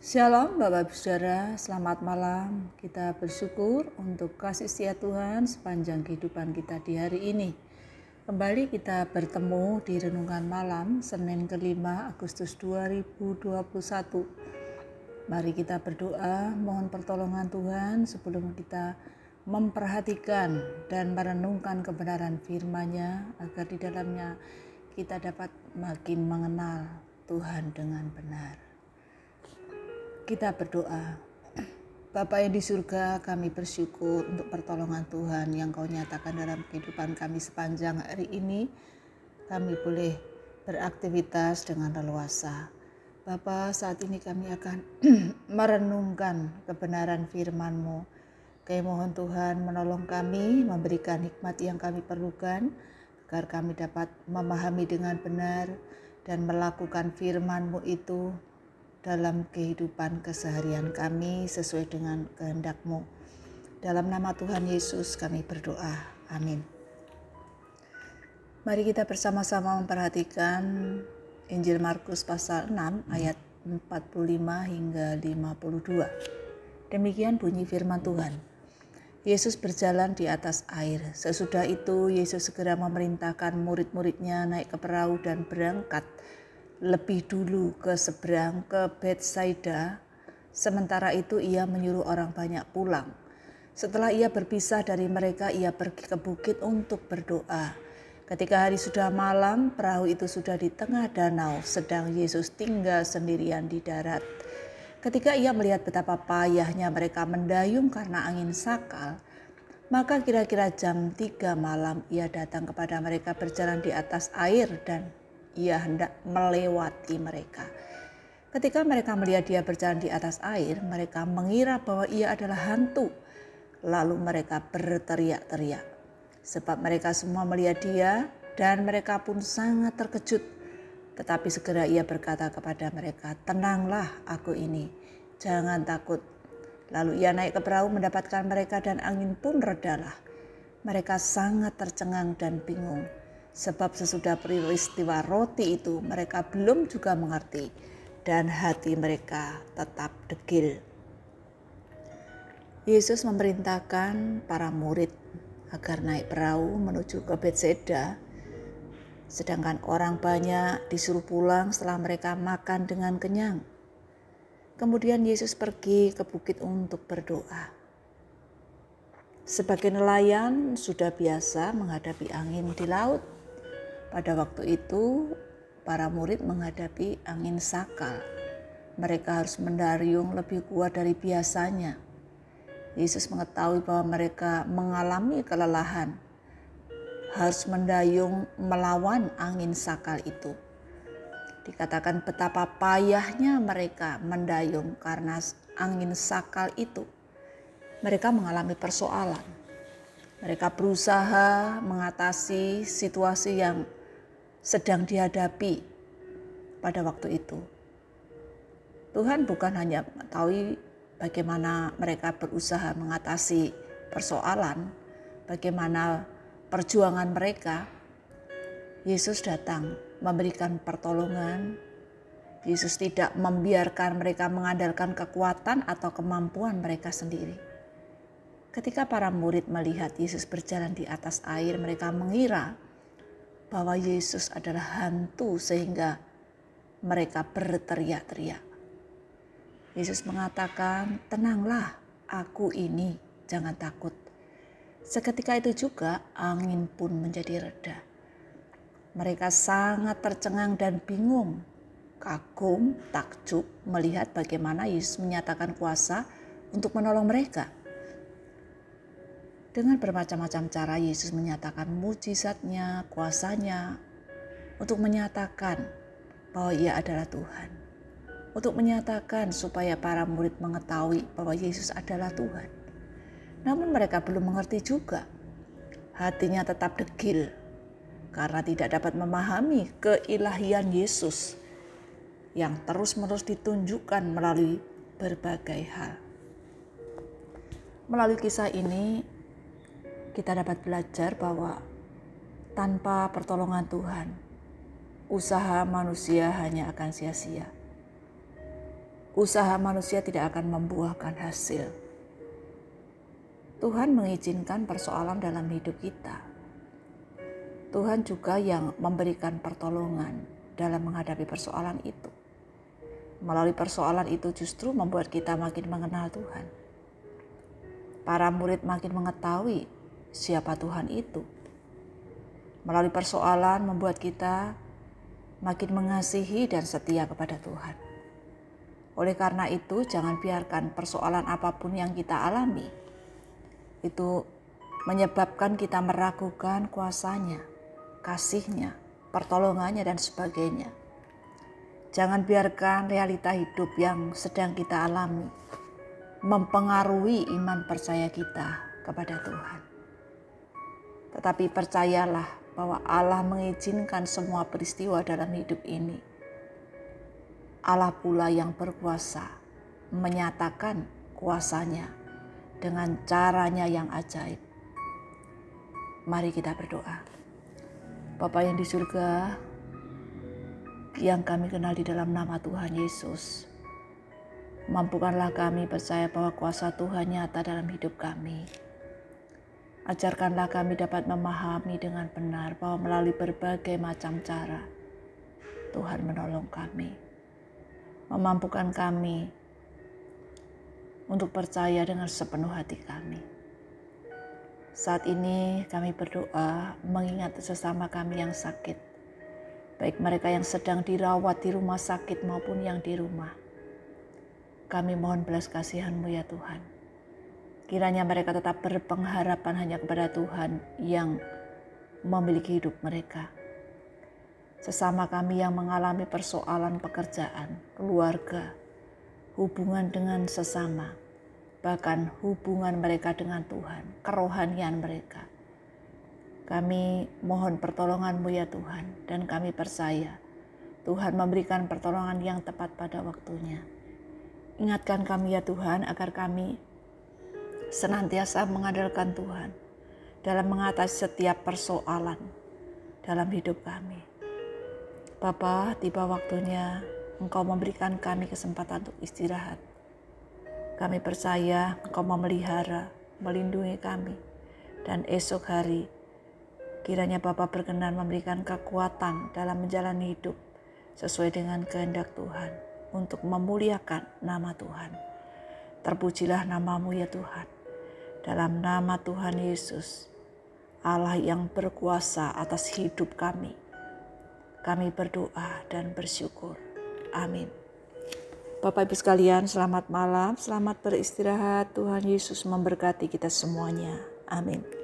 Shalom Bapak Ibu Saudara, selamat malam. Kita bersyukur untuk kasih setia Tuhan sepanjang kehidupan kita di hari ini. Kembali kita bertemu di Renungan Malam Senin kelima Agustus 2021. Mari kita berdoa, mohon pertolongan Tuhan sebelum kita memperhatikan dan merenungkan kebenaran firman-Nya agar di dalamnya kita dapat makin mengenal Tuhan dengan benar. Kita berdoa. Bapa yang di surga, kami bersyukur untuk pertolongan Tuhan yang kau nyatakan dalam kehidupan kami sepanjang hari ini. Kami boleh beraktivitas dengan leluasa. Bapa, saat ini kami akan merenungkan kebenaran firman-Mu. Kami mohon Tuhan menolong kami, memberikan hikmat yang kami perlukan, agar kami dapat memahami dengan benar dan melakukan firman-Mu itu dalam kehidupan keseharian kami sesuai dengan kehendak-Mu. Dalam nama Tuhan Yesus kami berdoa. Amin. Mari kita bersama-sama memperhatikan Injil Markus pasal 6 ayat 45 hingga 52. Demikian bunyi firman Tuhan. Yesus berjalan di atas air. Sesudah itu Yesus segera memerintahkan murid-muridnya naik ke perahu dan berangkat lebih dulu ke seberang ke Bethsaida. Sementara itu ia menyuruh orang banyak pulang. Setelah ia berpisah dari mereka, ia pergi ke bukit untuk berdoa. Ketika hari sudah malam, perahu itu sudah di tengah danau, sedang Yesus tinggal sendirian di darat. Ketika ia melihat betapa payahnya mereka mendayung karena angin sakal, maka kira-kira jam tiga malam ia datang kepada mereka berjalan di atas air dan ia hendak melewati mereka. Ketika mereka melihat dia berjalan di atas air, mereka mengira bahwa ia adalah hantu. Lalu mereka berteriak-teriak, sebab mereka semua melihat dia, dan mereka pun sangat terkejut. Tetapi segera ia berkata kepada mereka, "Tenanglah, aku ini, jangan takut." Lalu ia naik ke perahu mendapatkan mereka, dan angin pun redalah. Mereka sangat tercengang dan bingung Sebab sesudah peristiwa roti itu mereka belum juga mengerti dan hati mereka tetap degil. Yesus memerintahkan para murid agar naik perahu menuju ke Bethsaida sedangkan orang banyak disuruh pulang setelah mereka makan dengan kenyang. Kemudian Yesus pergi ke bukit untuk berdoa. Sebagai nelayan sudah biasa menghadapi angin di laut, pada waktu itu, para murid menghadapi angin sakal. Mereka harus mendariung lebih kuat dari biasanya. Yesus mengetahui bahwa mereka mengalami kelelahan, harus mendayung melawan angin sakal itu. Dikatakan betapa payahnya mereka mendayung karena angin sakal itu. Mereka mengalami persoalan. Mereka berusaha mengatasi situasi yang sedang dihadapi pada waktu itu. Tuhan bukan hanya mengetahui bagaimana mereka berusaha mengatasi persoalan, bagaimana perjuangan mereka. Yesus datang memberikan pertolongan. Yesus tidak membiarkan mereka mengandalkan kekuatan atau kemampuan mereka sendiri. Ketika para murid melihat Yesus berjalan di atas air, mereka mengira bahwa Yesus adalah hantu sehingga mereka berteriak-teriak. Yesus mengatakan, "Tenanglah, aku ini, jangan takut." Seketika itu juga angin pun menjadi reda. Mereka sangat tercengang dan bingung, kagum, takjub melihat bagaimana Yesus menyatakan kuasa untuk menolong mereka. Dengan bermacam-macam cara Yesus menyatakan mujizatnya, kuasanya untuk menyatakan bahwa ia adalah Tuhan. Untuk menyatakan supaya para murid mengetahui bahwa Yesus adalah Tuhan. Namun mereka belum mengerti juga. Hatinya tetap degil karena tidak dapat memahami keilahian Yesus yang terus-menerus ditunjukkan melalui berbagai hal. Melalui kisah ini, kita dapat belajar bahwa tanpa pertolongan Tuhan, usaha manusia hanya akan sia-sia. usaha manusia tidak akan membuahkan hasil. Tuhan mengizinkan persoalan dalam hidup kita. Tuhan juga yang memberikan pertolongan dalam menghadapi persoalan itu. Melalui persoalan itu justru membuat kita makin mengenal Tuhan. Para murid makin mengetahui siapa Tuhan itu. Melalui persoalan membuat kita makin mengasihi dan setia kepada Tuhan. Oleh karena itu, jangan biarkan persoalan apa pun yang kita alami itu menyebabkan kita meragukan kuasanya, kasihnya, pertolongannya, dan sebagainya. Jangan biarkan realita hidup yang sedang kita alami mempengaruhi iman percaya kita kepada Tuhan. Tetapi percayalah bahwa Allah mengizinkan semua peristiwa dalam hidup ini. Allah pula yang berkuasa menyatakan kuasanya dengan caranya yang ajaib. Mari kita berdoa. Bapa yang di surga, yang kami kenal di dalam nama Tuhan Yesus. Mampukanlah kami percaya bahwa kuasa Tuhan nyata dalam hidup kami. Ajarkanlah kami dapat memahami dengan benar bahwa melalui berbagai macam cara Tuhan menolong kami. Memampukan kami untuk percaya dengan sepenuh hati kami. Saat ini kami berdoa mengingat sesama kami yang sakit baik mereka yang sedang dirawat di rumah sakit maupun yang di rumah. Kami mohon belas kasihan-Mu ya Tuhan. Kiranya mereka tetap berpengharapan hanya kepada Tuhan yang memiliki hidup mereka. Sesama kami yang mengalami persoalan pekerjaan, keluarga, hubungan dengan sesama, bahkan hubungan mereka dengan Tuhan, kerohanian mereka kami mohon pertolongan-Mu ya Tuhan dan kami percaya Tuhan memberikan pertolongan yang tepat pada waktunya. Ingatkan kami ya Tuhan agar kami senantiasa mengandalkan Tuhan dalam mengatasi setiap persoalan dalam hidup kami. Bapa, tiba waktunya Engkau memberikan kami kesempatan untuk istirahat. Kami percaya Engkau memelihara, melindungi kami, dan esok hari Kiranya Bapa berkenan memberikan kekuatan dalam menjalani hidup sesuai dengan kehendak Tuhan untuk memuliakan nama Tuhan. Terpujilah namamu ya Tuhan. Dalam nama Tuhan Yesus, Allah yang berkuasa atas hidup kami. Kami berdoa dan bersyukur. Amin. Bapak Ibu sekalian, selamat malam, selamat beristirahat. Tuhan Yesus memberkati kita semuanya. Amin.